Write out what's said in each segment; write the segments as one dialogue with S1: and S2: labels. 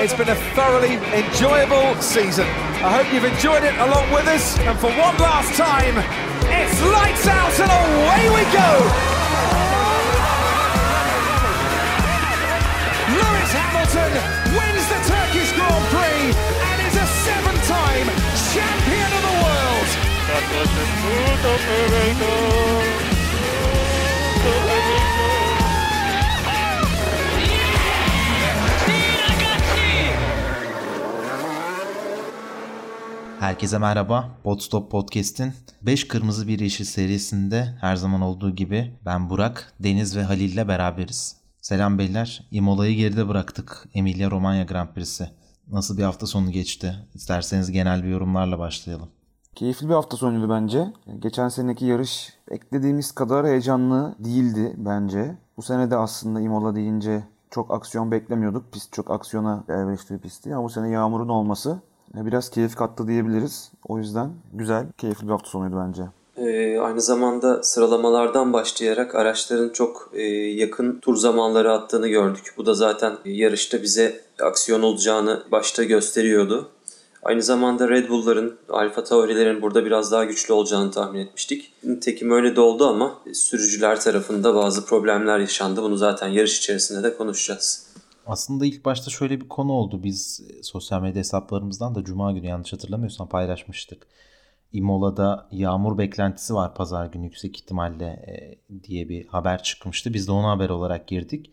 S1: It's been a thoroughly enjoyable season. I hope you've enjoyed it along with us. And for one last time, it's lights out and away we go. Lewis Hamilton wins the Turkish Grand Prix and is a seven-time champion of the world.
S2: Herkese merhaba. Podstop Podcast'in 5 Kırmızı Bir Yeşil serisinde her zaman olduğu gibi ben Burak, Deniz ve Halil ile beraberiz. Selam beyler. Imola'yı geride bıraktık. Emilia Romagna Grand Prix'si. Nasıl bir hafta sonu geçti? İsterseniz genel bir yorumlarla başlayalım.
S3: Keyifli bir hafta sonuydu bence. Geçen seneki yarış beklediğimiz kadar heyecanlı değildi bence. Bu sene de aslında Imola deyince çok aksiyon beklemiyorduk. Pist çok aksiyona elverişli bir pistti. Ama bu sene yağmurun olması biraz keyif kattı diyebiliriz. O yüzden güzel, keyifli bir hafta sonuydu bence.
S4: Ee, aynı zamanda sıralamalardan başlayarak araçların çok e, yakın tur zamanları attığını gördük. Bu da zaten yarışta bize aksiyon olacağını başta gösteriyordu. Aynı zamanda Red Bull'ların, Alfa Tauri'lerin burada biraz daha güçlü olacağını tahmin etmiştik. Nitekim öyle de oldu ama sürücüler tarafında bazı problemler yaşandı. Bunu zaten yarış içerisinde de konuşacağız.
S2: Aslında ilk başta şöyle bir konu oldu. Biz sosyal medya hesaplarımızdan da Cuma günü yanlış hatırlamıyorsam paylaşmıştık. Imola'da yağmur beklentisi var pazar günü yüksek ihtimalle e, diye bir haber çıkmıştı. Biz de ona haber olarak girdik.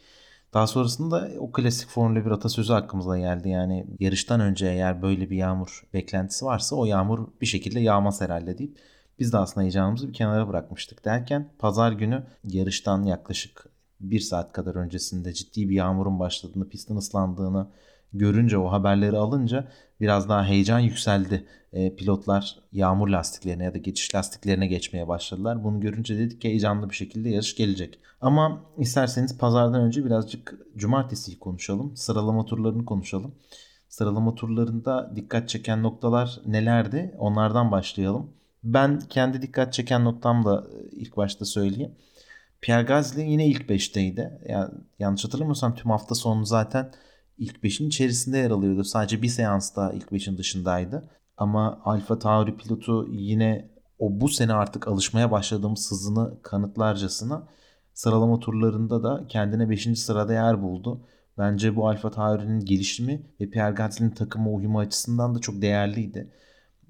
S2: Daha sonrasında o klasik Formula 1 atasözü hakkımıza geldi. Yani yarıştan önce eğer böyle bir yağmur beklentisi varsa o yağmur bir şekilde yağmaz herhalde deyip biz de aslında heyecanımızı bir kenara bırakmıştık derken pazar günü yarıştan yaklaşık bir saat kadar öncesinde ciddi bir yağmurun başladığını, pistin ıslandığını görünce o haberleri alınca biraz daha heyecan yükseldi. E, pilotlar yağmur lastiklerine ya da geçiş lastiklerine geçmeye başladılar. Bunu görünce dedik ki heyecanlı bir şekilde yarış gelecek. Ama isterseniz pazardan önce birazcık cumartesiyi konuşalım. Sıralama turlarını konuşalım. Sıralama turlarında dikkat çeken noktalar nelerdi? Onlardan başlayalım. Ben kendi dikkat çeken noktamla ilk başta söyleyeyim. Pierre Gasly yine ilk 5'teydi. Yani yanlış hatırlamıyorsam tüm hafta sonu zaten ilk 5'in içerisinde yer alıyordu. Sadece bir seansta ilk 5'in dışındaydı. Ama Alfa Tauri pilotu yine o bu sene artık alışmaya başladığımız hızını kanıtlarcasına sıralama turlarında da kendine 5. sırada yer buldu. Bence bu Alfa Tauri'nin gelişimi ve Pierre Gasly'nin takıma uyumu açısından da çok değerliydi.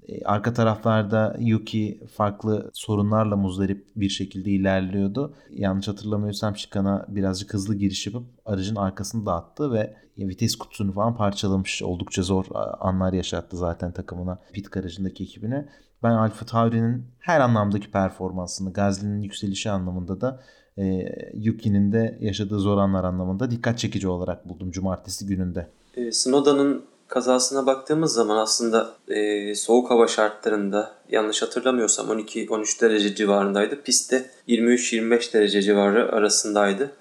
S2: E, arka taraflarda Yuki farklı sorunlarla muzdarip bir şekilde ilerliyordu. Yanlış hatırlamıyorsam Şikan'a birazcık hızlı giriş yapıp aracın arkasını dağıttı ve vites kutusunu falan parçalamış. Oldukça zor anlar yaşattı zaten takımına, pit garajındaki ekibine. Ben Alfa Tauri'nin her anlamdaki performansını, Gazli'nin yükselişi anlamında da e, Yuki'nin de yaşadığı zor anlar anlamında dikkat çekici olarak buldum cumartesi gününde.
S4: E, kazasına baktığımız zaman aslında e, soğuk hava şartlarında yanlış hatırlamıyorsam 12-13 derece civarındaydı. Pistte 23-25 derece civarı arasındaydı.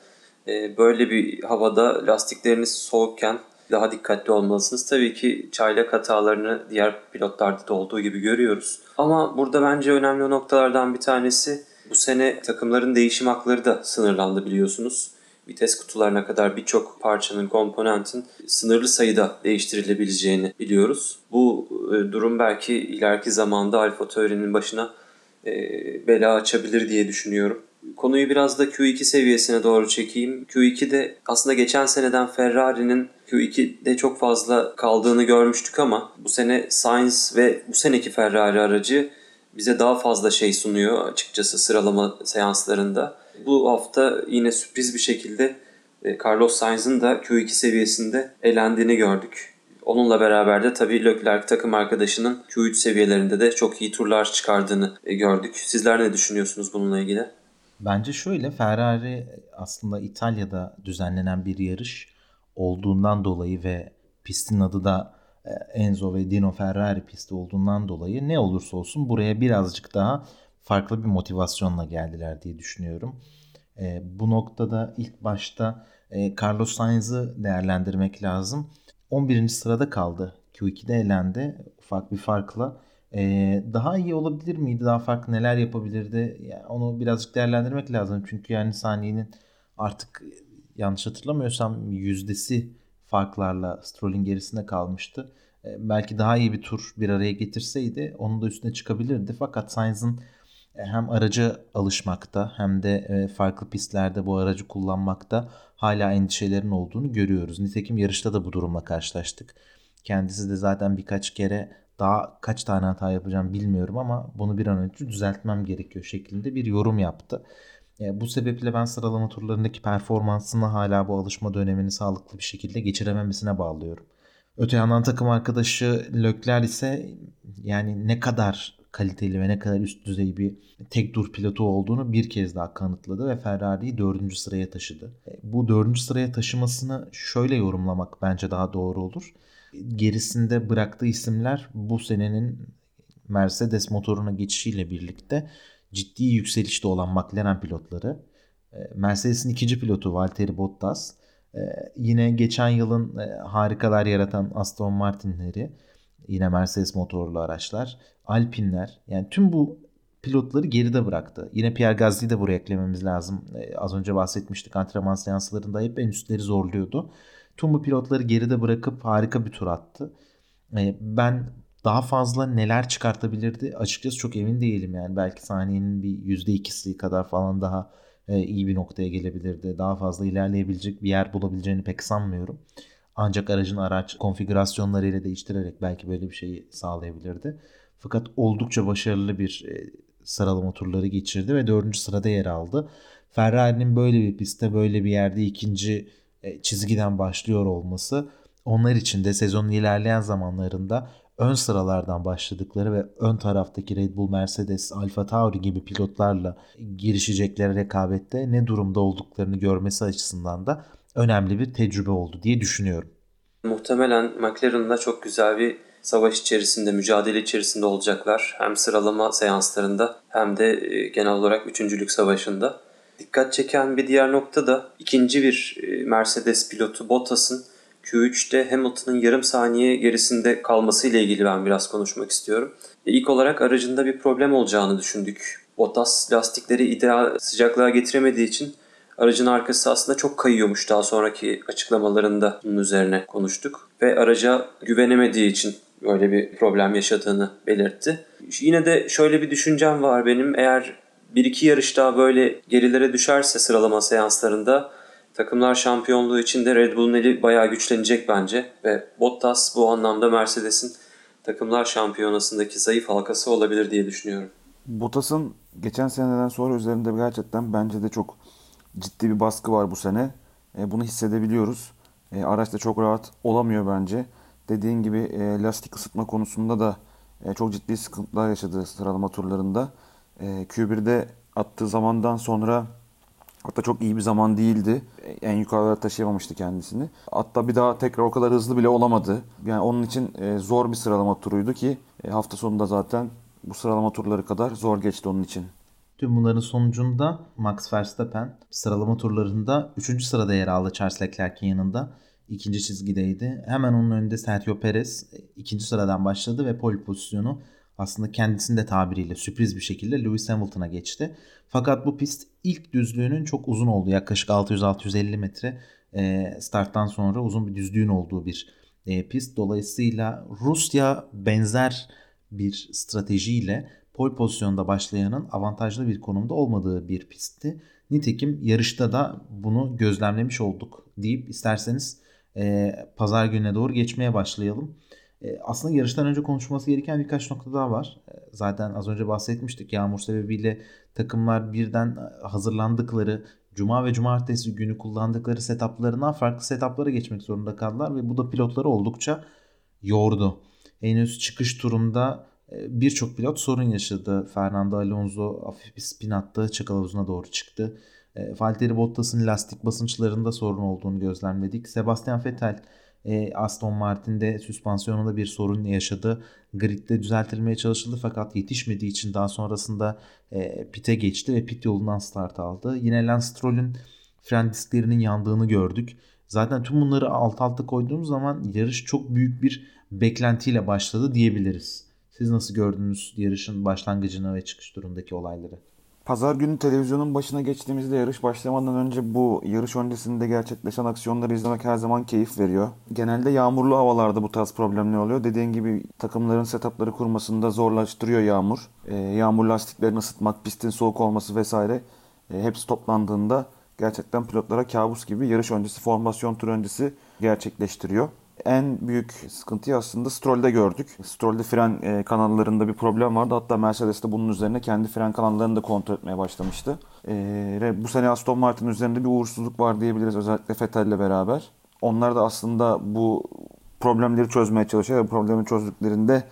S4: E, böyle bir havada lastikleriniz soğukken daha dikkatli olmalısınız. Tabii ki çaylak hatalarını diğer pilotlarda da olduğu gibi görüyoruz. Ama burada bence önemli noktalardan bir tanesi bu sene takımların değişim hakları da sınırlandı biliyorsunuz vites kutularına kadar birçok parçanın, komponentin sınırlı sayıda değiştirilebileceğini biliyoruz. Bu e, durum belki ileriki zamanda Alfa Tauri'nin başına e, bela açabilir diye düşünüyorum. Konuyu biraz da Q2 seviyesine doğru çekeyim. Q2'de aslında geçen seneden Ferrari'nin Q2'de çok fazla kaldığını görmüştük ama bu sene Sainz ve bu seneki Ferrari aracı bize daha fazla şey sunuyor açıkçası sıralama seanslarında. Bu hafta yine sürpriz bir şekilde e, Carlos Sainz'ın da Q2 seviyesinde elendiğini gördük. Onunla beraber de tabii Leclerc takım arkadaşının Q3 seviyelerinde de çok iyi turlar çıkardığını e, gördük. Sizler ne düşünüyorsunuz bununla ilgili?
S2: Bence şöyle Ferrari aslında İtalya'da düzenlenen bir yarış olduğundan dolayı ve pistin adı da e, Enzo ve Dino Ferrari pisti olduğundan dolayı ne olursa olsun buraya birazcık daha farklı bir motivasyonla geldiler diye düşünüyorum. E, bu noktada ilk başta e, Carlos Sainz'ı değerlendirmek lazım. 11. sırada kaldı. Q2'de elendi ufak bir farkla. E, daha iyi olabilir miydi? Daha farklı neler yapabilirdi? Yani onu birazcık değerlendirmek lazım. Çünkü yani saniyenin artık yanlış hatırlamıyorsam yüzdesi farklarla Stroll'ün gerisinde kalmıştı. E, belki daha iyi bir tur bir araya getirseydi onun da üstüne çıkabilirdi. Fakat Sainz'ın hem araca alışmakta hem de e, farklı pistlerde bu aracı kullanmakta hala endişelerin olduğunu görüyoruz. Nitekim yarışta da bu durumla karşılaştık. Kendisi de zaten birkaç kere daha kaç tane hata yapacağım bilmiyorum ama bunu bir an önce düzeltmem gerekiyor şeklinde bir yorum yaptı. E, bu sebeple ben sıralama turlarındaki performansını hala bu alışma dönemini sağlıklı bir şekilde geçirememesine bağlıyorum. Öte yandan takım arkadaşı Lökler ise yani ne kadar kaliteli ve ne kadar üst düzey bir tek dur pilotu olduğunu bir kez daha kanıtladı ve Ferrari'yi dördüncü sıraya taşıdı. E, bu dördüncü sıraya taşımasını şöyle yorumlamak bence daha doğru olur. Gerisinde bıraktığı isimler bu senenin Mercedes motoruna geçişiyle birlikte ciddi yükselişte olan McLaren pilotları. E, Mercedes'in ikinci pilotu Valtteri Bottas. E, yine geçen yılın harikalar yaratan Aston Martin'leri. Yine Mercedes motorlu araçlar. Alpinler yani tüm bu pilotları geride bıraktı. Yine Pierre Gasly'yi de buraya eklememiz lazım. Ee, az önce bahsetmiştik antrenman seanslarında hep en üstleri zorluyordu. Tüm bu pilotları geride bırakıp harika bir tur attı. Ee, ben daha fazla neler çıkartabilirdi açıkçası çok emin değilim yani. Belki saniyenin bir %2'si kadar falan daha e, iyi bir noktaya gelebilirdi. Daha fazla ilerleyebilecek bir yer bulabileceğini pek sanmıyorum. Ancak aracın araç konfigürasyonlarıyla değiştirerek belki böyle bir şeyi sağlayabilirdi. Fakat oldukça başarılı bir e, sıralama turları geçirdi ve dördüncü sırada yer aldı. Ferrari'nin böyle bir pistte böyle bir yerde ikinci e, çizgiden başlıyor olması onlar için de sezonun ilerleyen zamanlarında ön sıralardan başladıkları ve ön taraftaki Red Bull, Mercedes, Alfa Tauri gibi pilotlarla girişecekleri rekabette ne durumda olduklarını görmesi açısından da önemli bir tecrübe oldu diye düşünüyorum.
S4: Muhtemelen McLaren'da çok güzel bir savaş içerisinde, mücadele içerisinde olacaklar. Hem sıralama seanslarında hem de e, genel olarak üçüncülük savaşında. Dikkat çeken bir diğer nokta da ikinci bir e, Mercedes pilotu Bottas'ın Q3'te Hamilton'ın yarım saniye gerisinde kalması ile ilgili ben biraz konuşmak istiyorum. E, ilk olarak aracında bir problem olacağını düşündük. Bottas lastikleri ideal sıcaklığa getiremediği için aracın arkası aslında çok kayıyormuş daha sonraki açıklamalarında bunun üzerine konuştuk. Ve araca güvenemediği için böyle bir problem yaşadığını belirtti. Yine de şöyle bir düşüncem var benim. Eğer bir iki yarış daha böyle gerilere düşerse sıralama seanslarında takımlar şampiyonluğu için de Red Bull'un eli bayağı güçlenecek bence. Ve Bottas bu anlamda Mercedes'in takımlar şampiyonasındaki zayıf halkası olabilir diye düşünüyorum.
S3: Bottas'ın geçen seneden sonra üzerinde gerçekten bence de çok ciddi bir baskı var bu sene. E, bunu hissedebiliyoruz. E, araç da çok rahat olamıyor bence. Dediğin gibi e, lastik ısıtma konusunda da e, çok ciddi sıkıntılar yaşadı sıralama turlarında. E, Q1'de attığı zamandan sonra hatta çok iyi bir zaman değildi. E, en yukarılara taşıyamamıştı kendisini. Hatta bir daha tekrar o kadar hızlı bile olamadı. Yani onun için e, zor bir sıralama turuydu ki e, hafta sonunda zaten bu sıralama turları kadar zor geçti onun için.
S2: Tüm bunların sonucunda Max Verstappen sıralama turlarında 3. sırada yer aldı Charles Leclerc'in yanında ikinci çizgideydi. Hemen onun önünde Sergio Perez ikinci sıradan başladı ve pole pozisyonu aslında kendisinin de tabiriyle sürpriz bir şekilde Lewis Hamilton'a geçti. Fakat bu pist ilk düzlüğünün çok uzun olduğu yaklaşık 600-650 metre e, starttan sonra uzun bir düzlüğün olduğu bir e, pist. Dolayısıyla Rusya benzer bir stratejiyle pole pozisyonda başlayanın avantajlı bir konumda olmadığı bir pistti. Nitekim yarışta da bunu gözlemlemiş olduk deyip isterseniz e, pazar gününe doğru geçmeye başlayalım. E, aslında yarıştan önce konuşması gereken birkaç nokta daha var. E, zaten az önce bahsetmiştik yağmur sebebiyle takımlar birden hazırlandıkları Cuma ve Cumartesi günü kullandıkları setuplarından farklı setuplara geçmek zorunda kaldılar ve bu da pilotları oldukça yordu. Henüz çıkış turunda birçok pilot sorun yaşadı. Fernando Alonso hafif bir spin attı, çakal havuzuna doğru çıktı. E, Valtteri Bottas'ın lastik basınçlarında sorun olduğunu gözlemledik. Sebastian Vettel e, Aston Martin'de süspansiyonunda bir sorun yaşadı. Grid'de düzeltilmeye çalışıldı fakat yetişmediği için daha sonrasında e, pite geçti ve pit yolundan start aldı. Yine Lance Stroll'ün fren disklerinin yandığını gördük. Zaten tüm bunları alt alta koyduğumuz zaman yarış çok büyük bir beklentiyle başladı diyebiliriz. Siz nasıl gördünüz yarışın başlangıcını ve çıkış turundaki olayları?
S3: Pazar günü televizyonun başına geçtiğimizde yarış başlamadan önce bu yarış öncesinde gerçekleşen aksiyonları izlemek her zaman keyif veriyor. Genelde yağmurlu havalarda bu tarz problemler oluyor. Dediğin gibi takımların setupları kurmasında zorlaştırıyor yağmur. E, yağmur lastiklerini ısıtmak, pistin soğuk olması vesaire e, hepsi toplandığında gerçekten pilotlara kabus gibi yarış öncesi, formasyon tur öncesi gerçekleştiriyor en büyük sıkıntıyı aslında Stroll'de gördük. Stroll'de fren e, kanallarında bir problem vardı. Hatta Mercedes de bunun üzerine kendi fren kanallarını da kontrol etmeye başlamıştı. E, bu sene Aston Martin üzerinde bir uğursuzluk var diyebiliriz özellikle Vettel'le beraber. Onlar da aslında bu problemleri çözmeye çalışıyor ve problemi çözdüklerinde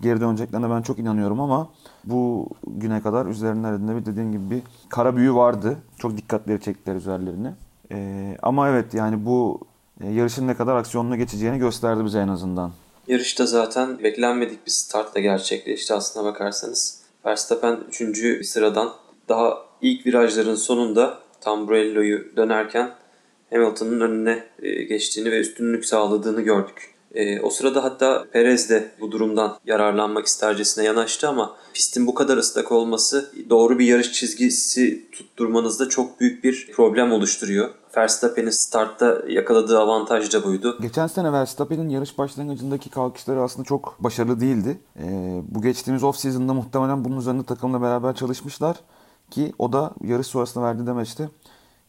S3: geri döneceklerine ben çok inanıyorum ama bu güne kadar üzerlerinde bir dediğim gibi bir kara büyü vardı. Çok dikkatleri çektiler üzerlerine. Ee, ama evet yani bu yarışın ne kadar aksiyonlu geçeceğini gösterdi bize en azından.
S4: Yarışta zaten beklenmedik bir startla gerçekleşti aslına bakarsanız. Verstappen 3. sıradan daha ilk virajların sonunda Tamburello'yu dönerken Hamilton'ın önüne e, geçtiğini ve üstünlük sağladığını gördük. E, o sırada hatta Perez de bu durumdan yararlanmak istercesine yanaştı ama pistin bu kadar ıslak olması doğru bir yarış çizgisi tutturmanızda çok büyük bir problem oluşturuyor. Verstappen'in startta yakaladığı avantaj da buydu.
S3: Geçen sene Verstappen'in yarış başlangıcındaki kalkışları aslında çok başarılı değildi. Ee, bu geçtiğimiz off-season'da muhtemelen bunun üzerinde takımla beraber çalışmışlar. Ki o da yarış sonrasında verdiği demeçti.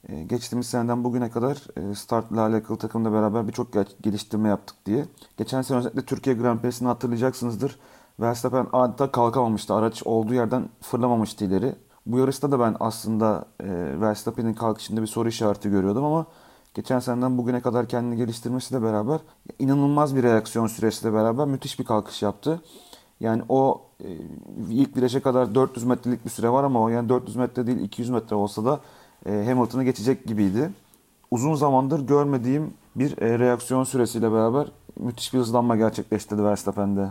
S3: Ee, geçtiğimiz seneden bugüne kadar e, startla alakalı takımla beraber birçok geliştirme yaptık diye. Geçen sene özellikle Türkiye Grand Prix'sini hatırlayacaksınızdır. Verstappen adeta kalkamamıştı. Araç olduğu yerden fırlamamıştı ileri. Bu yarışta da ben aslında e, Verstappen'in kalkışında bir soru işareti görüyordum ama geçen seneden bugüne kadar kendini geliştirmesiyle beraber inanılmaz bir reaksiyon süresiyle beraber müthiş bir kalkış yaptı. Yani o e, ilk viraja kadar 400 metrelik bir süre var ama o yani 400 metre değil 200 metre olsa da e, Hamilton'ı geçecek gibiydi. Uzun zamandır görmediğim bir e, reaksiyon süresiyle beraber müthiş bir hızlanma gerçekleştirdi Verstappen'de.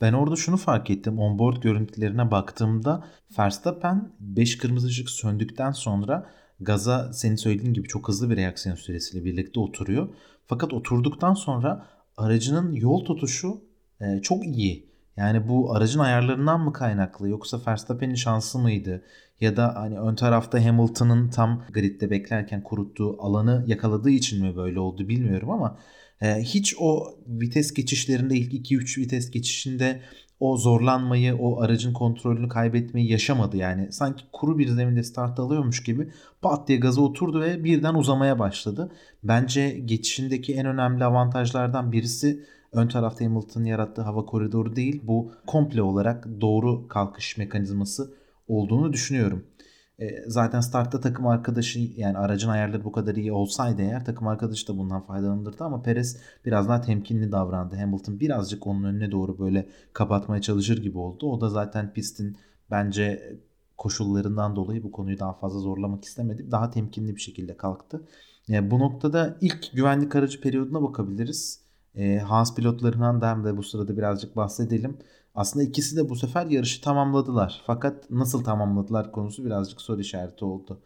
S2: Ben orada şunu fark ettim. Onboard görüntülerine baktığımda Verstappen 5 kırmızı ışık söndükten sonra gaza senin söylediğin gibi çok hızlı bir reaksiyon süresiyle birlikte oturuyor. Fakat oturduktan sonra aracının yol tutuşu e, çok iyi. Yani bu aracın ayarlarından mı kaynaklı yoksa Verstappen'in şansı mıydı? Ya da hani ön tarafta Hamilton'ın tam gridde beklerken kuruttuğu alanı yakaladığı için mi böyle oldu bilmiyorum ama hiç o vites geçişlerinde ilk 2-3 vites geçişinde o zorlanmayı, o aracın kontrolünü kaybetmeyi yaşamadı yani. Sanki kuru bir zeminde start alıyormuş gibi pat diye gaza oturdu ve birden uzamaya başladı. Bence geçişindeki en önemli avantajlardan birisi ön tarafta Hamilton'ın yarattığı hava koridoru değil. Bu komple olarak doğru kalkış mekanizması olduğunu düşünüyorum. E, zaten startta takım arkadaşı yani aracın ayarları bu kadar iyi olsaydı eğer takım arkadaşı da bundan faydalanırdı ama Perez biraz daha temkinli davrandı. Hamilton birazcık onun önüne doğru böyle kapatmaya çalışır gibi oldu. O da zaten pistin bence koşullarından dolayı bu konuyu daha fazla zorlamak istemedi. Daha temkinli bir şekilde kalktı. Yani e, bu noktada ilk güvenlik aracı periyoduna bakabiliriz. E, Haas pilotlarından da hem de bu sırada birazcık bahsedelim. Aslında ikisi de bu sefer yarışı tamamladılar. Fakat nasıl tamamladılar konusu birazcık soru işareti oldu.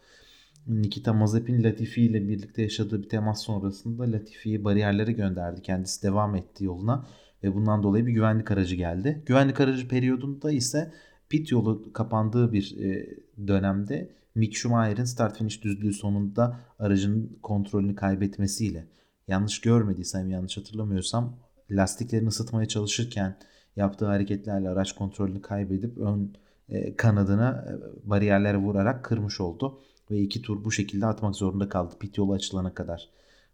S2: Nikita Mazepin Latifi ile birlikte yaşadığı bir temas sonrasında Latifi'yi bariyerlere gönderdi. Kendisi devam etti yoluna ve bundan dolayı bir güvenlik aracı geldi. Güvenlik aracı periyodunda ise pit yolu kapandığı bir e, dönemde Mick Schumacher'in start finish düzlüğü sonunda aracın kontrolünü kaybetmesiyle yanlış görmediysem yanlış hatırlamıyorsam lastiklerini ısıtmaya çalışırken yaptığı hareketlerle araç kontrolünü kaybedip ön e, kanadına e, bariyerlere vurarak kırmış oldu. Ve iki tur bu şekilde atmak zorunda kaldı pit yolu açılana kadar.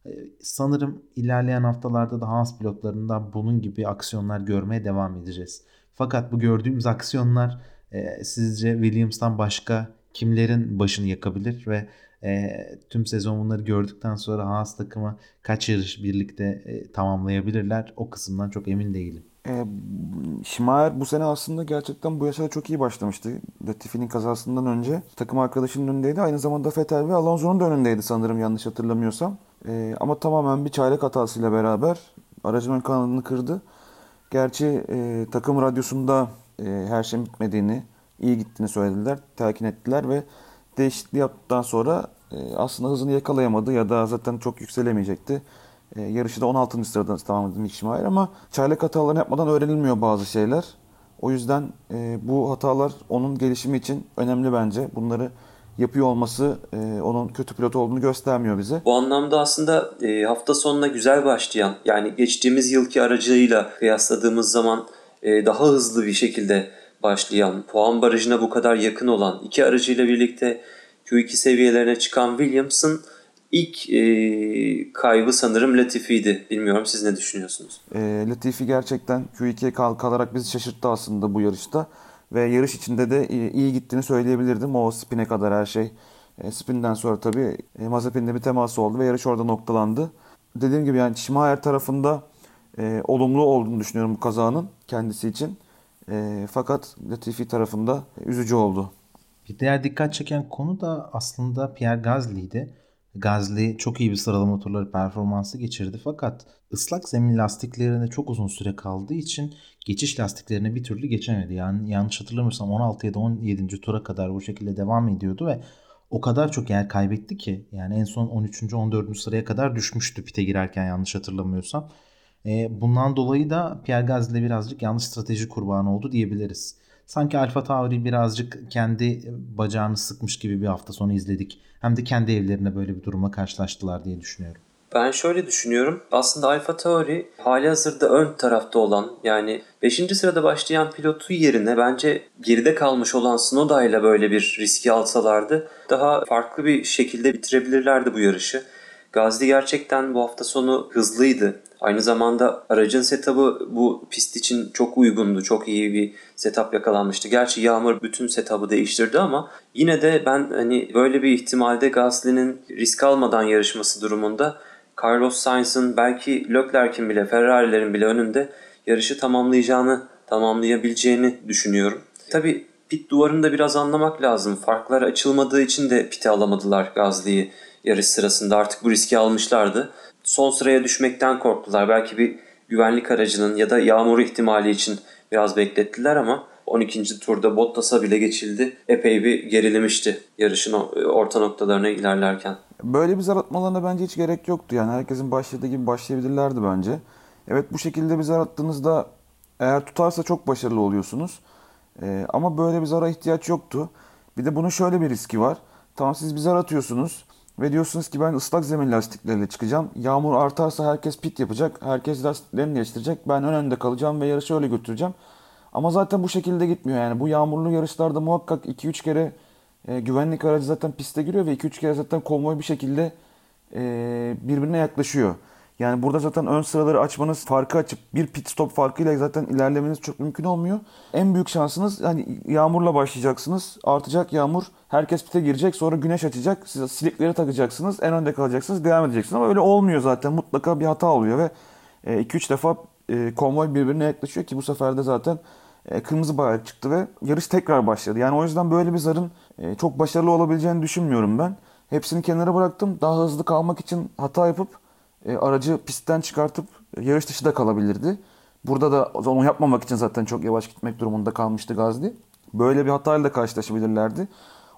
S2: E, sanırım ilerleyen haftalarda da Haas pilotlarından bunun gibi aksiyonlar görmeye devam edeceğiz. Fakat bu gördüğümüz aksiyonlar e, sizce Williams'tan başka kimlerin başını yakabilir ve e, tüm sezon bunları gördükten sonra Haas takımı kaç yarış birlikte e, tamamlayabilirler o kısımdan çok emin değilim.
S3: E, Şimayer bu sene aslında gerçekten bu yaşta çok iyi başlamıştı. Latifi'nin kazasından önce takım arkadaşının önündeydi. Aynı zamanda Vettel ve Alonso'nun da önündeydi sanırım yanlış hatırlamıyorsam. E, ama tamamen bir çaylak hatasıyla beraber aracın ön kanadını kırdı. Gerçi e, takım radyosunda e, her şeyin bitmediğini, iyi gittiğini söylediler, telkin ettiler ve değişikliği yaptıktan sonra e, aslında hızını yakalayamadı ya da zaten çok yükselemeyecekti. E, yarışı da 16. sırada tamamladı Mick Schumacher ama çaylak hatalarını yapmadan öğrenilmiyor bazı şeyler. O yüzden e, bu hatalar onun gelişimi için önemli bence. Bunları yapıyor olması e, onun kötü pilot olduğunu göstermiyor bize.
S4: Bu anlamda aslında e, hafta sonuna güzel başlayan yani geçtiğimiz yılki aracıyla kıyasladığımız zaman e, daha hızlı bir şekilde başlayan, puan barajına bu kadar yakın olan iki aracıyla birlikte Q2 seviyelerine çıkan Williams'ın ilk e, kaybı sanırım Latifi'ydi. Bilmiyorum siz ne düşünüyorsunuz?
S3: E, Latifi gerçekten Q2'ye kal kalarak bizi şaşırttı aslında bu yarışta. Ve yarış içinde de iyi gittiğini söyleyebilirdim. O spine kadar her şey. E, spinden sonra tabii e, Mazepin'le bir teması oldu ve yarış orada noktalandı. Dediğim gibi yani Schumacher tarafında e, olumlu olduğunu düşünüyorum bu kazanın kendisi için. E, fakat Latifi tarafında üzücü oldu.
S2: Bir diğer dikkat çeken konu da aslında Pierre Gasly'di. Gasly çok iyi bir sıralama turları performansı geçirdi fakat ıslak zemin lastiklerinde çok uzun süre kaldığı için geçiş lastiklerine bir türlü geçemedi. Yani yanlış hatırlamıyorsam 16 ya da 17. tura kadar bu şekilde devam ediyordu ve o kadar çok yer kaybetti ki yani en son 13. 14. sıraya kadar düşmüştü pite girerken yanlış hatırlamıyorsam. E, bundan dolayı da Pierre Gasly birazcık yanlış strateji kurbanı oldu diyebiliriz. Sanki Alfa Tauri birazcık kendi bacağını sıkmış gibi bir hafta sonu izledik. Hem de kendi evlerinde böyle bir durumla karşılaştılar diye düşünüyorum.
S4: Ben şöyle düşünüyorum. Aslında Alfa Tauri hali hazırda ön tarafta olan yani 5. sırada başlayan pilotu yerine bence geride kalmış olan Snowda ile böyle bir riski alsalardı daha farklı bir şekilde bitirebilirlerdi bu yarışı. Gazli gerçekten bu hafta sonu hızlıydı. Aynı zamanda aracın setup'ı bu pist için çok uygundu. Çok iyi bir setup yakalanmıştı. Gerçi Yağmur bütün setup'ı değiştirdi ama yine de ben hani böyle bir ihtimalde Gasly'nin risk almadan yarışması durumunda Carlos Sainz'ın belki Leclerc'in bile Ferrari'lerin bile önünde yarışı tamamlayacağını, tamamlayabileceğini düşünüyorum. Tabi pit duvarını da biraz anlamak lazım. Farklar açılmadığı için de pite alamadılar Gasly'yi yarış sırasında. Artık bu riski almışlardı. Son sıraya düşmekten korktular. Belki bir güvenlik aracının ya da yağmur ihtimali için biraz beklettiler ama 12. turda Bottas'a bile geçildi. Epey bir gerilemişti yarışın orta noktalarına ilerlerken.
S3: Böyle bir zar atmalarına bence hiç gerek yoktu. Yani herkesin başladığı gibi başlayabilirlerdi bence. Evet bu şekilde bir zar attığınızda eğer tutarsa çok başarılı oluyorsunuz. Ee, ama böyle bir zara ihtiyaç yoktu. Bir de bunun şöyle bir riski var. Tamam siz bir zar atıyorsunuz ve diyorsunuz ki ben ıslak zemin lastiklerle çıkacağım. Yağmur artarsa herkes pit yapacak. Herkes lastiklerini değiştirecek. Ben ön önde kalacağım ve yarışı öyle götüreceğim. Ama zaten bu şekilde gitmiyor yani. Bu yağmurlu yarışlarda muhakkak 2-3 kere e, güvenlik aracı zaten piste giriyor ve 2-3 kere zaten konvoy bir şekilde e, birbirine yaklaşıyor. Yani burada zaten ön sıraları açmanız, farkı açıp bir pit stop farkıyla zaten ilerlemeniz çok mümkün olmuyor. En büyük şansınız yani yağmurla başlayacaksınız. Artacak yağmur. Herkes pite girecek. Sonra güneş açacak. Siz silikleri takacaksınız. En önde kalacaksınız. Devam edeceksiniz. Ama öyle olmuyor zaten. Mutlaka bir hata oluyor ve 2-3 e, defa e, konvoy birbirine yaklaşıyor ki bu sefer de zaten e, kırmızı bayrak çıktı ve yarış tekrar başladı. Yani o yüzden böyle bir zarın çok başarılı olabileceğini düşünmüyorum ben. Hepsini kenara bıraktım. Daha hızlı kalmak için hata yapıp e, aracı pistten çıkartıp yarış dışı da kalabilirdi. Burada da onu yapmamak için zaten çok yavaş gitmek durumunda kalmıştı Gazli. Böyle bir hatayla da karşılaşabilirlerdi.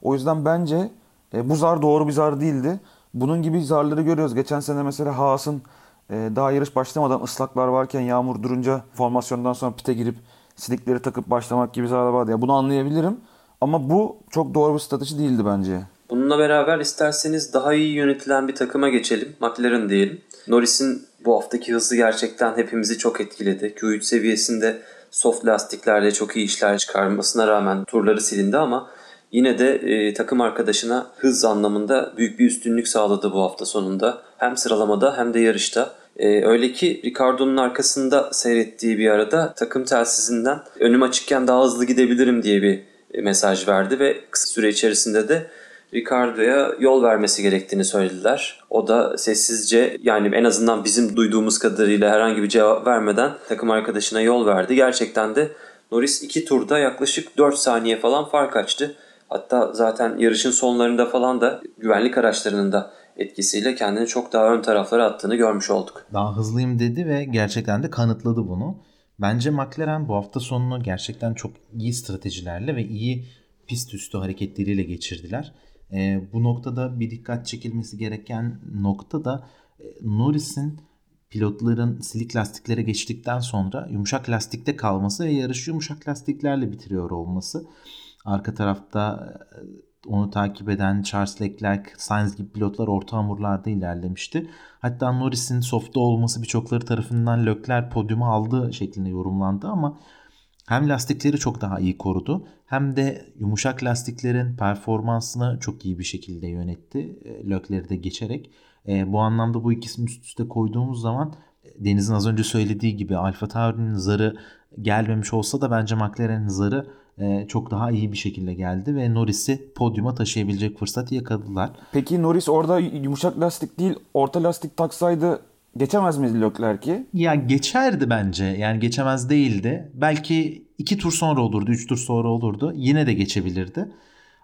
S3: O yüzden bence bu zar doğru bir zar değildi. Bunun gibi zarları görüyoruz. Geçen sene mesela Haas'ın daha yarış başlamadan ıslaklar varken yağmur durunca formasyondan sonra pite girip silikleri takıp başlamak gibi zararlar vardı. Yani bunu anlayabilirim. Ama bu çok doğru bir strateji değildi bence.
S4: Bununla beraber isterseniz daha iyi yönetilen bir takıma geçelim. McLaren diyelim. Norris'in bu haftaki hızı gerçekten hepimizi çok etkiledi. Q3 seviyesinde soft lastiklerle çok iyi işler çıkarmasına rağmen turları silindi ama yine de e, takım arkadaşına hız anlamında büyük bir üstünlük sağladı bu hafta sonunda. Hem sıralamada hem de yarışta. E, öyle ki Ricardo'nun arkasında seyrettiği bir arada takım telsizinden önüm açıkken daha hızlı gidebilirim diye bir mesaj verdi ve kısa süre içerisinde de Ricardo'ya yol vermesi gerektiğini söylediler. O da sessizce yani en azından bizim duyduğumuz kadarıyla herhangi bir cevap vermeden takım arkadaşına yol verdi. Gerçekten de Norris iki turda yaklaşık 4 saniye falan fark açtı. Hatta zaten yarışın sonlarında falan da güvenlik araçlarının da etkisiyle kendini çok daha ön taraflara attığını görmüş olduk.
S2: Daha hızlıyım dedi ve gerçekten de kanıtladı bunu. Bence McLaren bu hafta sonunu gerçekten çok iyi stratejilerle ve iyi pist üstü hareketleriyle geçirdiler. E, bu noktada bir dikkat çekilmesi gereken nokta da e, Norris'in pilotların silik lastiklere geçtikten sonra yumuşak lastikte kalması ve yarışı yumuşak lastiklerle bitiriyor olması. Arka tarafta e, onu takip eden Charles Leclerc, Sainz gibi pilotlar orta hamurlarda ilerlemişti. Hatta Norris'in softta olması birçokları tarafından Leclerc podyumu aldığı şeklinde yorumlandı ama hem lastikleri çok daha iyi korudu hem de yumuşak lastiklerin performansını çok iyi bir şekilde yönetti. E, Leclerc'i de geçerek. E, bu anlamda bu ikisini üst üste koyduğumuz zaman e, Deniz'in az önce söylediği gibi Alfa Tauri'nin zarı gelmemiş olsa da bence McLaren'in zarı e, çok daha iyi bir şekilde geldi ve Norris'i podyuma taşıyabilecek fırsatı yakaladılar.
S3: Peki Norris orada yumuşak lastik değil orta lastik taksaydı geçemez miydi Leclerc'i?
S2: Ya geçerdi bence. Yani geçemez değildi. Belki iki tur sonra olurdu, üç tur sonra olurdu. Yine de geçebilirdi.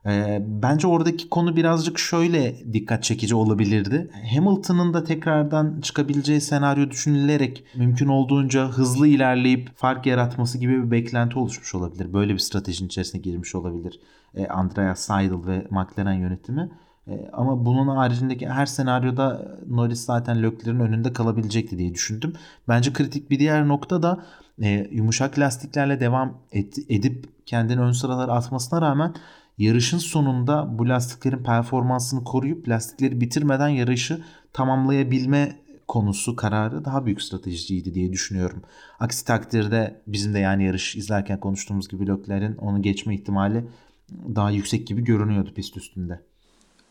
S2: Ee, bence oradaki konu birazcık şöyle dikkat çekici olabilirdi. Hamilton'ın da tekrardan çıkabileceği senaryo düşünülerek mümkün olduğunca hızlı ilerleyip fark yaratması gibi bir beklenti oluşmuş olabilir. Böyle bir stratejinin içerisine girmiş olabilir ee, Andreas Seidel ve McLaren yönetimi. Ee, ama bunun haricindeki her senaryoda Norris zaten Leclerc'in önünde kalabilecekti diye düşündüm. Bence kritik bir diğer nokta da e, yumuşak lastiklerle devam et, edip kendini ön sıralara atmasına rağmen yarışın sonunda bu lastiklerin performansını koruyup lastikleri bitirmeden yarışı tamamlayabilme konusu kararı daha büyük stratejiydi diye düşünüyorum. Aksi takdirde bizim de yani yarış izlerken konuştuğumuz gibi Leclerc'in onu geçme ihtimali daha yüksek gibi görünüyordu pist üstünde.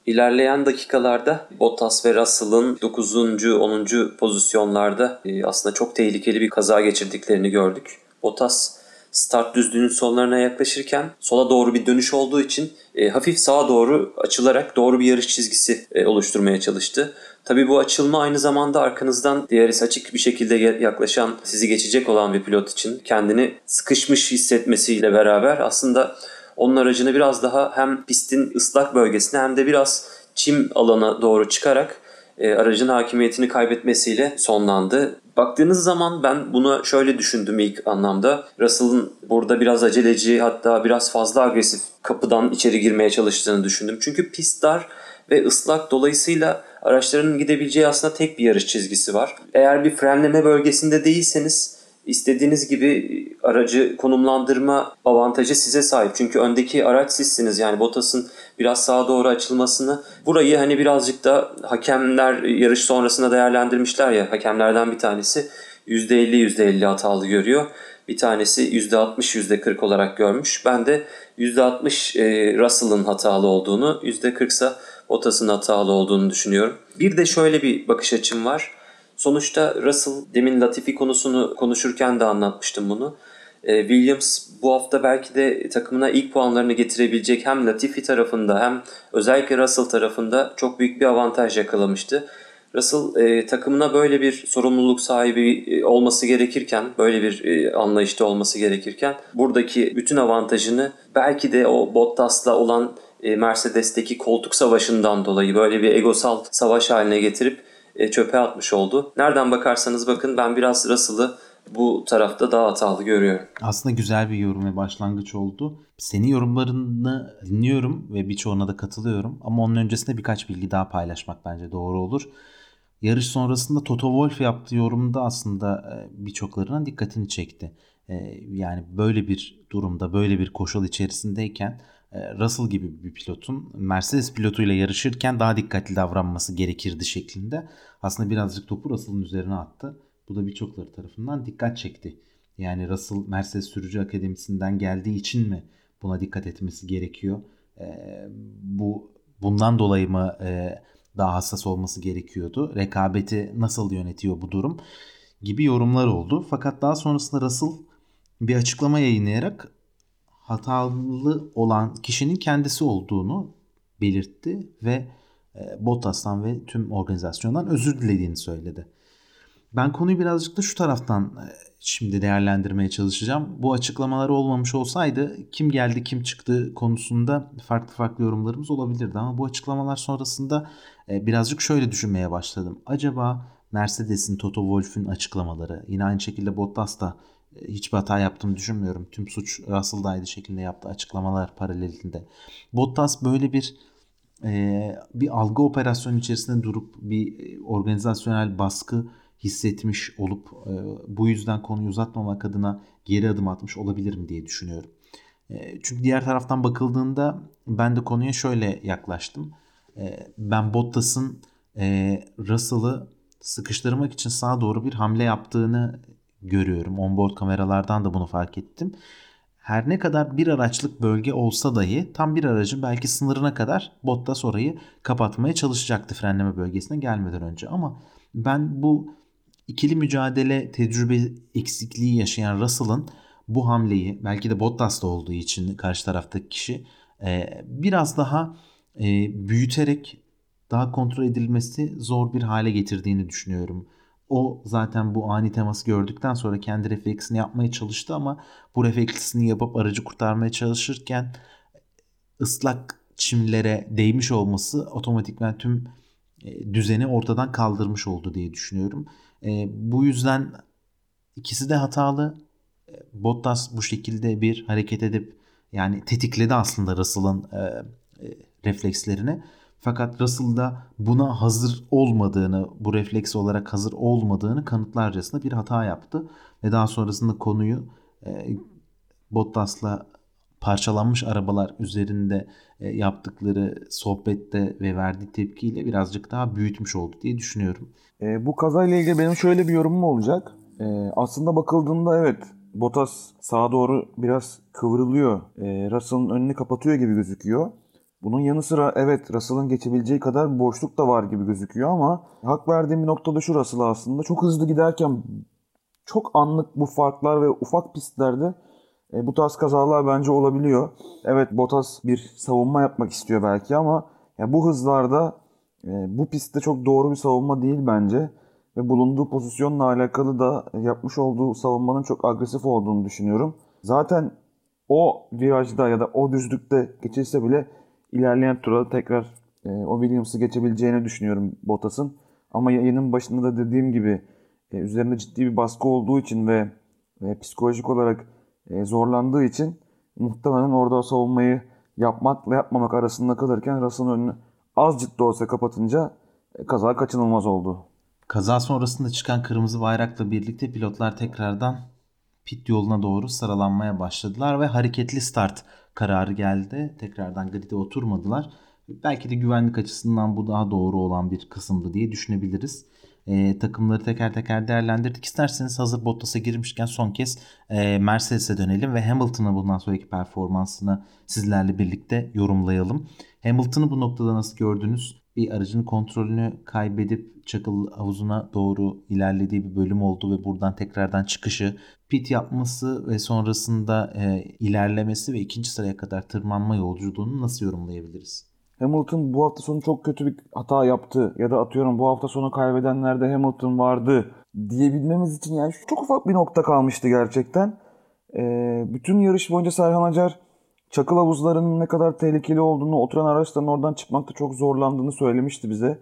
S4: İlerleyen dakikalarda Bottas ve Russell'ın 9. 10. pozisyonlarda e, aslında çok tehlikeli bir kaza geçirdiklerini gördük. Bottas start düzlüğünün sonlarına yaklaşırken sola doğru bir dönüş olduğu için e, hafif sağa doğru açılarak doğru bir yarış çizgisi e, oluşturmaya çalıştı. Tabi bu açılma aynı zamanda arkanızdan DRS açık bir şekilde yaklaşan, sizi geçecek olan bir pilot için kendini sıkışmış hissetmesiyle beraber aslında onun aracını biraz daha hem pistin ıslak bölgesine hem de biraz çim alana doğru çıkarak e, aracın hakimiyetini kaybetmesiyle sonlandı. Baktığınız zaman ben bunu şöyle düşündüm ilk anlamda. Russell'ın burada biraz aceleci hatta biraz fazla agresif kapıdan içeri girmeye çalıştığını düşündüm. Çünkü pist dar ve ıslak dolayısıyla araçların gidebileceği aslında tek bir yarış çizgisi var. Eğer bir frenleme bölgesinde değilseniz istediğiniz gibi aracı konumlandırma avantajı size sahip. Çünkü öndeki araç sizsiniz. Yani Bottas'ın biraz sağa doğru açılmasını. Burayı hani birazcık da hakemler yarış sonrasında değerlendirmişler ya. Hakemlerden bir tanesi %50 %50 hatalı görüyor. Bir tanesi %60 %40 olarak görmüş. Ben de %60 e, Russell'ın hatalı olduğunu, %40 ise Bottas'ın hatalı olduğunu düşünüyorum. Bir de şöyle bir bakış açım var. Sonuçta Russell demin Latifi konusunu konuşurken de anlatmıştım bunu. Ee, Williams bu hafta belki de takımına ilk puanlarını getirebilecek hem Latifi tarafında hem özellikle Russell tarafında çok büyük bir avantaj yakalamıştı. Russell e, takımına böyle bir sorumluluk sahibi e, olması gerekirken, böyle bir e, anlayışta olması gerekirken buradaki bütün avantajını belki de o Bottas'la olan Mercedes'teki koltuk savaşından dolayı böyle bir egosal savaş haline getirip çöpe atmış oldu. Nereden bakarsanız bakın ben biraz Russell'ı bu tarafta daha hatalı görüyorum.
S2: Aslında güzel bir yorum ve başlangıç oldu. Senin yorumlarını dinliyorum ve birçoğuna da katılıyorum. Ama onun öncesinde birkaç bilgi daha paylaşmak bence doğru olur. Yarış sonrasında Toto Wolff yaptığı yorumda aslında e, birçoklarına dikkatini çekti. E, yani böyle bir durumda, böyle bir koşul içerisindeyken e, Russell gibi bir pilotun Mercedes pilotuyla yarışırken daha dikkatli davranması gerekirdi şeklinde. Aslında birazcık topu Russell'ın üzerine attı. Bu da birçokları tarafından dikkat çekti. Yani Russell Mercedes Sürücü Akademisi'nden geldiği için mi buna dikkat etmesi gerekiyor? Ee, bu bundan dolayı mı e, daha hassas olması gerekiyordu? Rekabeti nasıl yönetiyor bu durum? Gibi yorumlar oldu. Fakat daha sonrasında Russell bir açıklama yayınlayarak hatalı olan kişinin kendisi olduğunu belirtti ve e, Bottas'tan ve tüm organizasyondan özür dilediğini söyledi. Ben konuyu birazcık da şu taraftan e, şimdi değerlendirmeye çalışacağım. Bu açıklamalar olmamış olsaydı kim geldi kim çıktı konusunda farklı farklı yorumlarımız olabilirdi. Ama bu açıklamalar sonrasında e, birazcık şöyle düşünmeye başladım. Acaba Mercedes'in Toto Wolff'ün açıklamaları yine aynı şekilde Bottas da hiçbir hata yaptığını düşünmüyorum. Tüm suç Russell'daydı şeklinde yaptığı açıklamalar paralelinde. Bottas böyle bir e, bir algı operasyonu içerisinde durup bir organizasyonel baskı hissetmiş olup e, bu yüzden konuyu uzatmamak adına geri adım atmış olabilirim diye düşünüyorum. E, çünkü diğer taraftan bakıldığında ben de konuya şöyle yaklaştım. E, ben Bottas'ın Russell'ı sıkıştırmak için sağa doğru bir hamle yaptığını görüyorum. Onboard kameralardan da bunu fark ettim. Her ne kadar bir araçlık bölge olsa dahi tam bir aracın belki sınırına kadar Bottas orayı kapatmaya çalışacaktı frenleme bölgesine gelmeden önce. Ama ben bu ikili mücadele tecrübe eksikliği yaşayan Russell'ın bu hamleyi belki de Bottas'ta olduğu için karşı taraftaki kişi e, biraz daha e, büyüterek daha kontrol edilmesi zor bir hale getirdiğini düşünüyorum. O zaten bu ani teması gördükten sonra kendi refleksini yapmaya çalıştı ama bu refleksini yapıp aracı kurtarmaya çalışırken ıslak çimlere değmiş olması otomatikman tüm e, düzeni ortadan kaldırmış oldu diye düşünüyorum. E, bu yüzden ikisi de hatalı. E, Bottas bu şekilde bir hareket edip yani tetikledi aslında Russell'ın reflekslerini. Fakat Russell'da buna hazır olmadığını, bu refleks olarak hazır olmadığını kanıtlarcasına bir hata yaptı. Ve daha sonrasında konuyu e, Bottas'la parçalanmış arabalar üzerinde e, yaptıkları sohbette ve verdiği tepkiyle birazcık daha büyütmüş oldu diye düşünüyorum.
S3: E, bu kazayla ilgili benim şöyle bir yorumum olacak. E, aslında bakıldığında evet Bottas sağa doğru biraz kıvrılıyor. E, Russell'ın önünü kapatıyor gibi gözüküyor. Bunun yanı sıra evet Russell'ın geçebileceği kadar boşluk da var gibi gözüküyor ama hak verdiğim bir noktada şu Russell aslında çok hızlı giderken çok anlık bu farklar ve ufak pistlerde e, bu tarz kazalar bence olabiliyor. Evet Bottas bir savunma yapmak istiyor belki ama ya bu hızlarda e, bu pistte çok doğru bir savunma değil bence. Ve bulunduğu pozisyonla alakalı da yapmış olduğu savunmanın çok agresif olduğunu düşünüyorum. Zaten o virajda ya da o düzlükte geçilse bile ilerleyen turda tekrar e, o Williams'ı geçebileceğini düşünüyorum Bottas'ın. Ama yayının başında da dediğim gibi e, üzerinde ciddi bir baskı olduğu için ve e, psikolojik olarak e, zorlandığı için muhtemelen orada savunmayı yapmakla yapmamak arasında kalırken Russell'ın önünü azıcık da olsa kapatınca e, kaza kaçınılmaz oldu.
S2: Kaza sonrasında çıkan kırmızı bayrakla birlikte pilotlar tekrardan pit yoluna doğru sıralanmaya başladılar ve hareketli start kararı geldi. Tekrardan grid'e oturmadılar. Belki de güvenlik açısından bu daha doğru olan bir kısımdı diye düşünebiliriz. E, takımları teker teker değerlendirdik. İsterseniz hazır Bottas'a girmişken son kez e, Mercedes'e dönelim ve Hamilton'ın bundan sonraki performansını sizlerle birlikte yorumlayalım. Hamilton'ı bu noktada nasıl gördünüz? Bir aracın kontrolünü kaybedip çakıl havuzuna doğru ilerlediği bir bölüm oldu ve buradan tekrardan çıkışı, pit yapması ve sonrasında e, ilerlemesi ve ikinci sıraya kadar tırmanma yolculuğunu nasıl yorumlayabiliriz?
S3: Hamilton bu hafta sonu çok kötü bir hata yaptı ya da atıyorum bu hafta sonu kaybedenlerde Hamilton vardı diyebilmemiz için yani çok ufak bir nokta kalmıştı gerçekten. Ee, bütün yarış boyunca Serhan Acar çakıl havuzlarının ne kadar tehlikeli olduğunu, oturan araçların oradan çıkmakta çok zorlandığını söylemişti bize.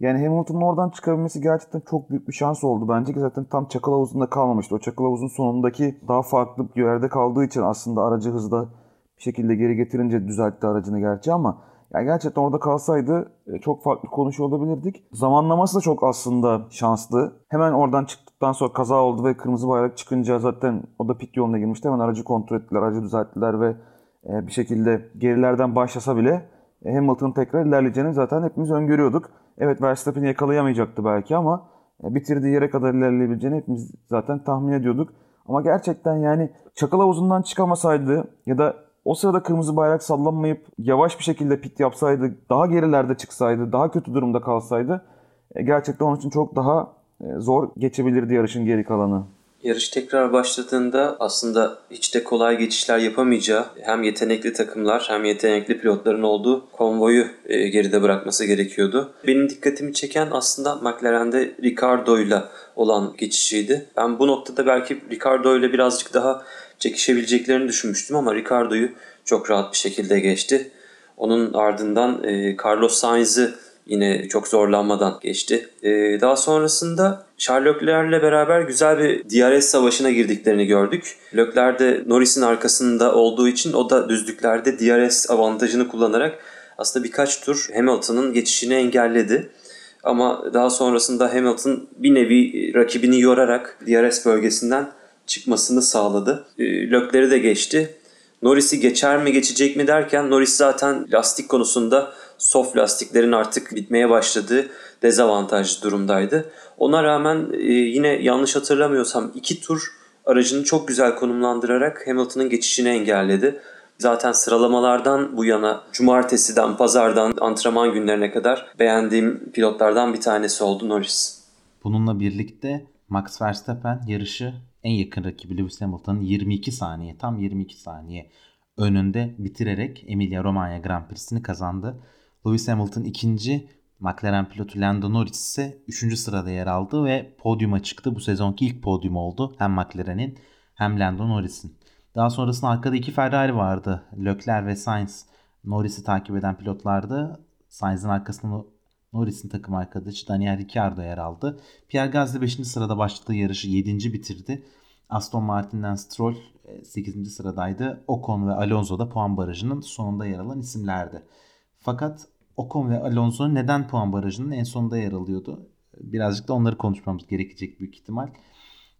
S3: Yani Hamilton'ın oradan çıkabilmesi gerçekten çok büyük bir şans oldu. Bence ki zaten tam çakıl havuzunda kalmamıştı. O çakıl havuzun sonundaki daha farklı bir yerde kaldığı için aslında aracı hızla bir şekilde geri getirince düzeltti aracını gerçi ama yani gerçekten orada kalsaydı e, çok farklı konuşuyor olabilirdik. Zamanlaması da çok aslında şanslı. Hemen oradan çıktıktan sonra kaza oldu ve kırmızı bayrak çıkınca zaten o da pit yoluna girmişti. Hemen aracı kontrol ettiler, aracı düzelttiler ve bir şekilde gerilerden başlasa bile e, Hamilton'ın tekrar ilerleyeceğini zaten hepimiz öngörüyorduk. Evet Verstappen'i yakalayamayacaktı belki ama bitirdiği yere kadar ilerleyebileceğini hepimiz zaten tahmin ediyorduk. Ama gerçekten yani çakal havuzundan çıkamasaydı ya da o sırada kırmızı bayrak sallanmayıp yavaş bir şekilde pit yapsaydı, daha gerilerde çıksaydı, daha kötü durumda kalsaydı e, gerçekten onun için çok daha e, zor geçebilirdi yarışın geri kalanı.
S4: Yarış tekrar başladığında aslında hiç de kolay geçişler yapamayacağı hem yetenekli takımlar hem yetenekli pilotların olduğu konvoyu e, geride bırakması gerekiyordu. Benim dikkatimi çeken aslında McLaren'de Ricardo ile olan geçişiydi. Ben bu noktada belki Ricardo ile birazcık daha çekişebileceklerini düşünmüştüm ama Ricardo'yu çok rahat bir şekilde geçti. Onun ardından e, Carlos Sainz'ı yine çok zorlanmadan geçti. E, daha sonrasında Charles Leclerc'le beraber güzel bir DRS savaşına girdiklerini gördük. Leclerc de Norris'in arkasında olduğu için o da düzlüklerde DRS avantajını kullanarak aslında birkaç tur Hamilton'ın geçişini engelledi. Ama daha sonrasında Hamilton bir nevi rakibini yorarak DRS bölgesinden çıkmasını sağladı. E, Lökleri de geçti. Norris'i geçer mi geçecek mi derken Norris zaten lastik konusunda soft lastiklerin artık bitmeye başladığı dezavantajlı durumdaydı. Ona rağmen e, yine yanlış hatırlamıyorsam iki tur aracını çok güzel konumlandırarak Hamilton'ın geçişini engelledi. Zaten sıralamalardan bu yana cumartesiden pazardan antrenman günlerine kadar beğendiğim pilotlardan bir tanesi oldu Norris.
S2: Bununla birlikte Max Verstappen yarışı en yakın rakibi Lewis Hamilton'ın 22 saniye tam 22 saniye önünde bitirerek Emilia Romagna Grand Prix'sini kazandı. Lewis Hamilton ikinci, McLaren pilotu Lando Norris ise 3. sırada yer aldı ve podyuma çıktı. Bu sezonki ilk podyum oldu hem McLaren'in hem Lando Norris'in. Daha sonrasında arkada iki Ferrari vardı. Leclerc ve Sainz Norris'i takip eden pilotlardı. Sainz'in arkasında Norris'in takım arkadaşı Daniel Ricciardo yer aldı. Pierre Gasly 5. sırada başladığı yarışı 7. bitirdi. Aston Martin'den Stroll 8. E, sıradaydı. Ocon ve Alonso da puan barajının sonunda yer alan isimlerdi. Fakat Ocon ve Alonso neden puan barajının en sonunda yer alıyordu? Birazcık da onları konuşmamız gerekecek büyük ihtimal.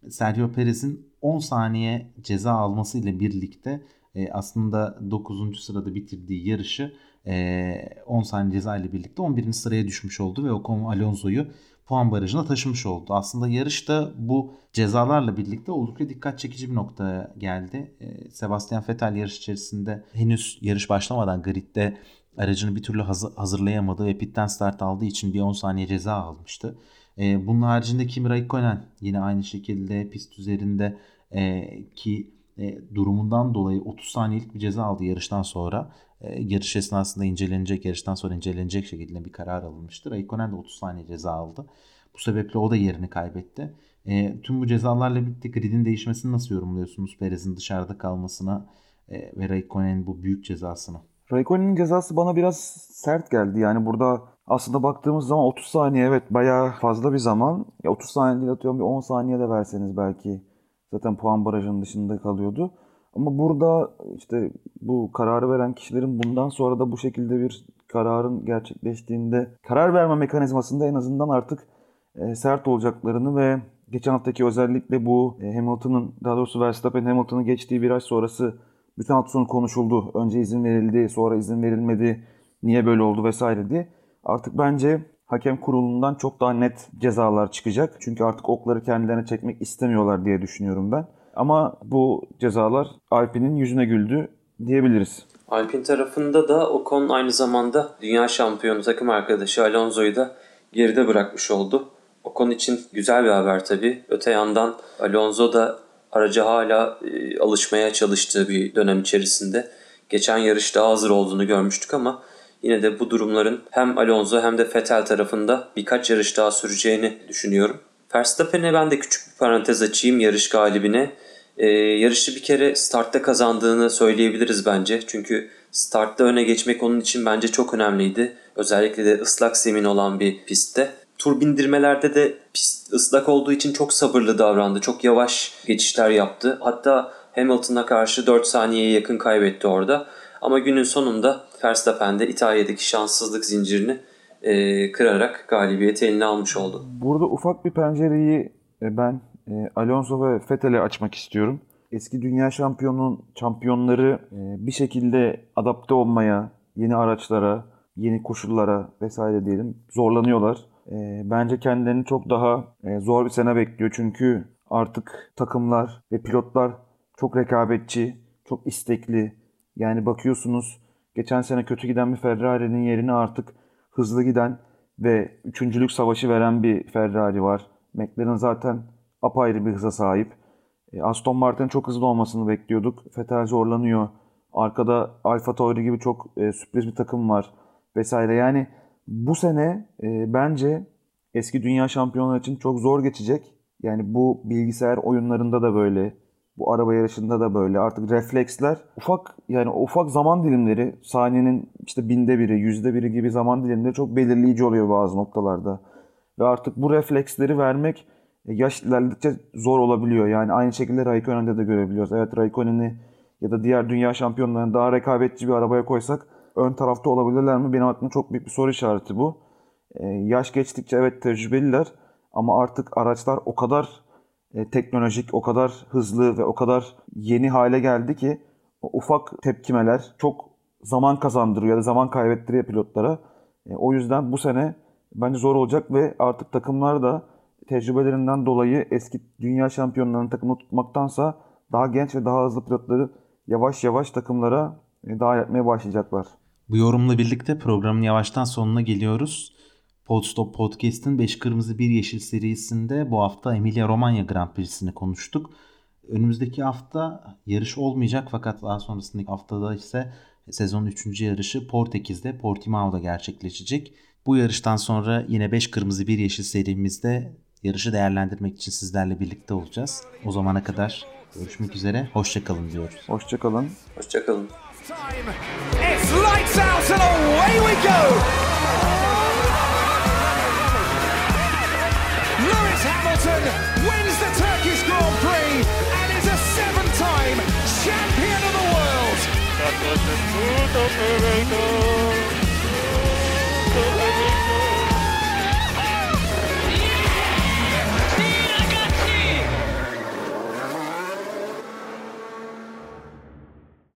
S2: Sergio Perez'in 10 saniye ceza alması ile birlikte e, aslında 9. sırada bitirdiği yarışı e, 10 saniye ceza ile birlikte 11. sıraya düşmüş oldu ve Ocon Alonso'yu puan barajına taşımış oldu. Aslında yarışta bu cezalarla birlikte oldukça dikkat çekici bir noktaya geldi. E, Sebastian Vettel yarış içerisinde henüz yarış başlamadan gridde aracını bir türlü hazırlayamadı ve pitten start aldığı için bir 10 saniye ceza almıştı. E, bunun haricinde Kimi Raikkonen yine aynı şekilde pist üzerinde e, ki e, durumundan dolayı 30 saniyelik bir ceza aldı yarıştan sonra. E, yarış esnasında incelenecek, yarıştan sonra incelenecek şekilde bir karar alınmıştı. Raikkonen de 30 saniye ceza aldı. Bu sebeple o da yerini kaybetti. E, tüm bu cezalarla birlikte gridin değişmesini nasıl yorumluyorsunuz? Perez'in dışarıda kalmasına e, ve Raikkonen'in bu büyük cezasını.
S3: Raikkonen'in cezası bana biraz sert geldi. Yani burada aslında baktığımız zaman 30 saniye evet bayağı fazla bir zaman. Ya 30 saniye değil atıyorum bir 10 saniye de verseniz belki zaten puan barajının dışında kalıyordu. Ama burada işte bu kararı veren kişilerin bundan sonra da bu şekilde bir kararın gerçekleştiğinde karar verme mekanizmasında en azından artık e, sert olacaklarını ve geçen haftaki özellikle bu e, Hamilton'ın daha doğrusu Verstappen Hamilton'ı geçtiği viraj sonrası bütün hafta sonu konuşuldu. Önce izin verildi, sonra izin verilmedi, niye böyle oldu vesaire diye. Artık bence hakem kurulundan çok daha net cezalar çıkacak. Çünkü artık okları kendilerine çekmek istemiyorlar diye düşünüyorum ben. Ama bu cezalar Alpine'in yüzüne güldü diyebiliriz.
S4: Alpine tarafında da Ocon aynı zamanda dünya şampiyonu takım arkadaşı Alonso'yu da geride bırakmış oldu. Ocon için güzel bir haber tabii. Öte yandan Alonso da araca hala e, alışmaya çalıştığı bir dönem içerisinde. Geçen yarışta hazır olduğunu görmüştük ama yine de bu durumların hem Alonso hem de Vettel tarafında birkaç yarış daha süreceğini düşünüyorum. Verstappen'e ben de küçük bir parantez açayım yarış galibine. Ee, yarışı bir kere startta kazandığını söyleyebiliriz bence. Çünkü startta öne geçmek onun için bence çok önemliydi. Özellikle de ıslak zemin olan bir pistte. Tur bindirmelerde de pist ıslak olduğu için çok sabırlı davrandı. Çok yavaş geçişler yaptı. Hatta Hamilton'a karşı 4 saniyeye yakın kaybetti orada. Ama günün sonunda Verstappen de İtalya'daki şanssızlık zincirini e, kırarak galibiyeti eline almış oldu.
S3: Burada ufak bir pencereyi e, ben e, Alonso ve Vettel'e açmak istiyorum. Eski dünya şampiyonun şampiyonları e, bir şekilde adapte olmaya, yeni araçlara, yeni koşullara vesaire diyelim zorlanıyorlar. E, bence kendilerini çok daha e, zor bir sene bekliyor. Çünkü artık takımlar ve pilotlar çok rekabetçi, çok istekli. Yani bakıyorsunuz geçen sene kötü giden bir Ferrari'nin yerine artık hızlı giden ve üçüncülük savaşı veren bir Ferrari var. McLaren zaten apayrı bir hıza sahip. E, Aston Martin çok hızlı olmasını bekliyorduk. Vettel zorlanıyor. Arkada Alfa Tauri gibi çok e, sürpriz bir takım var vesaire. Yani bu sene e, bence eski dünya şampiyonları için çok zor geçecek. Yani bu bilgisayar oyunlarında da böyle, bu araba yarışında da böyle. Artık refleksler ufak yani ufak zaman dilimleri saniyenin işte binde biri, yüzde biri gibi zaman dilimleri çok belirleyici oluyor bazı noktalarda. Ve artık bu refleksleri vermek e, yaş ilerledikçe zor olabiliyor. Yani aynı şekilde Raikkonen'de de görebiliyoruz. Evet Raikkonen'i ya da diğer dünya şampiyonlarını daha rekabetçi bir arabaya koysak ön tarafta olabilirler mi? Benim aklıma çok büyük bir soru işareti bu. E, yaş geçtikçe evet tecrübeliler ama artık araçlar o kadar e, teknolojik, o kadar hızlı ve o kadar yeni hale geldi ki ufak tepkimeler çok zaman kazandırıyor ya da zaman kaybettiriyor pilotlara. E, o yüzden bu sene bence zor olacak ve artık takımlar da tecrübelerinden dolayı eski dünya şampiyonlarının takımını tutmaktansa daha genç ve daha hızlı pilotları yavaş yavaş takımlara e, dahil etmeye başlayacaklar.
S2: Bu yorumla birlikte programın yavaştan sonuna geliyoruz. Podstop Podcast'ın 5 Kırmızı 1 Yeşil serisinde bu hafta Emilia Romagna Grand Prix'sini konuştuk. Önümüzdeki hafta yarış olmayacak fakat daha sonrasındaki haftada ise sezonun 3. yarışı Portekiz'de Portimao'da gerçekleşecek. Bu yarıştan sonra yine 5 Kırmızı 1 Yeşil serimizde yarışı değerlendirmek için sizlerle birlikte olacağız. O zamana kadar görüşmek üzere, hoşçakalın diyoruz.
S3: Hoşçakalın.
S4: Hoşçakalın.
S1: Time. It's lights out and away we go. Lewis Hamilton wins the Turkish Grand Prix and is a seven-time champion of the world.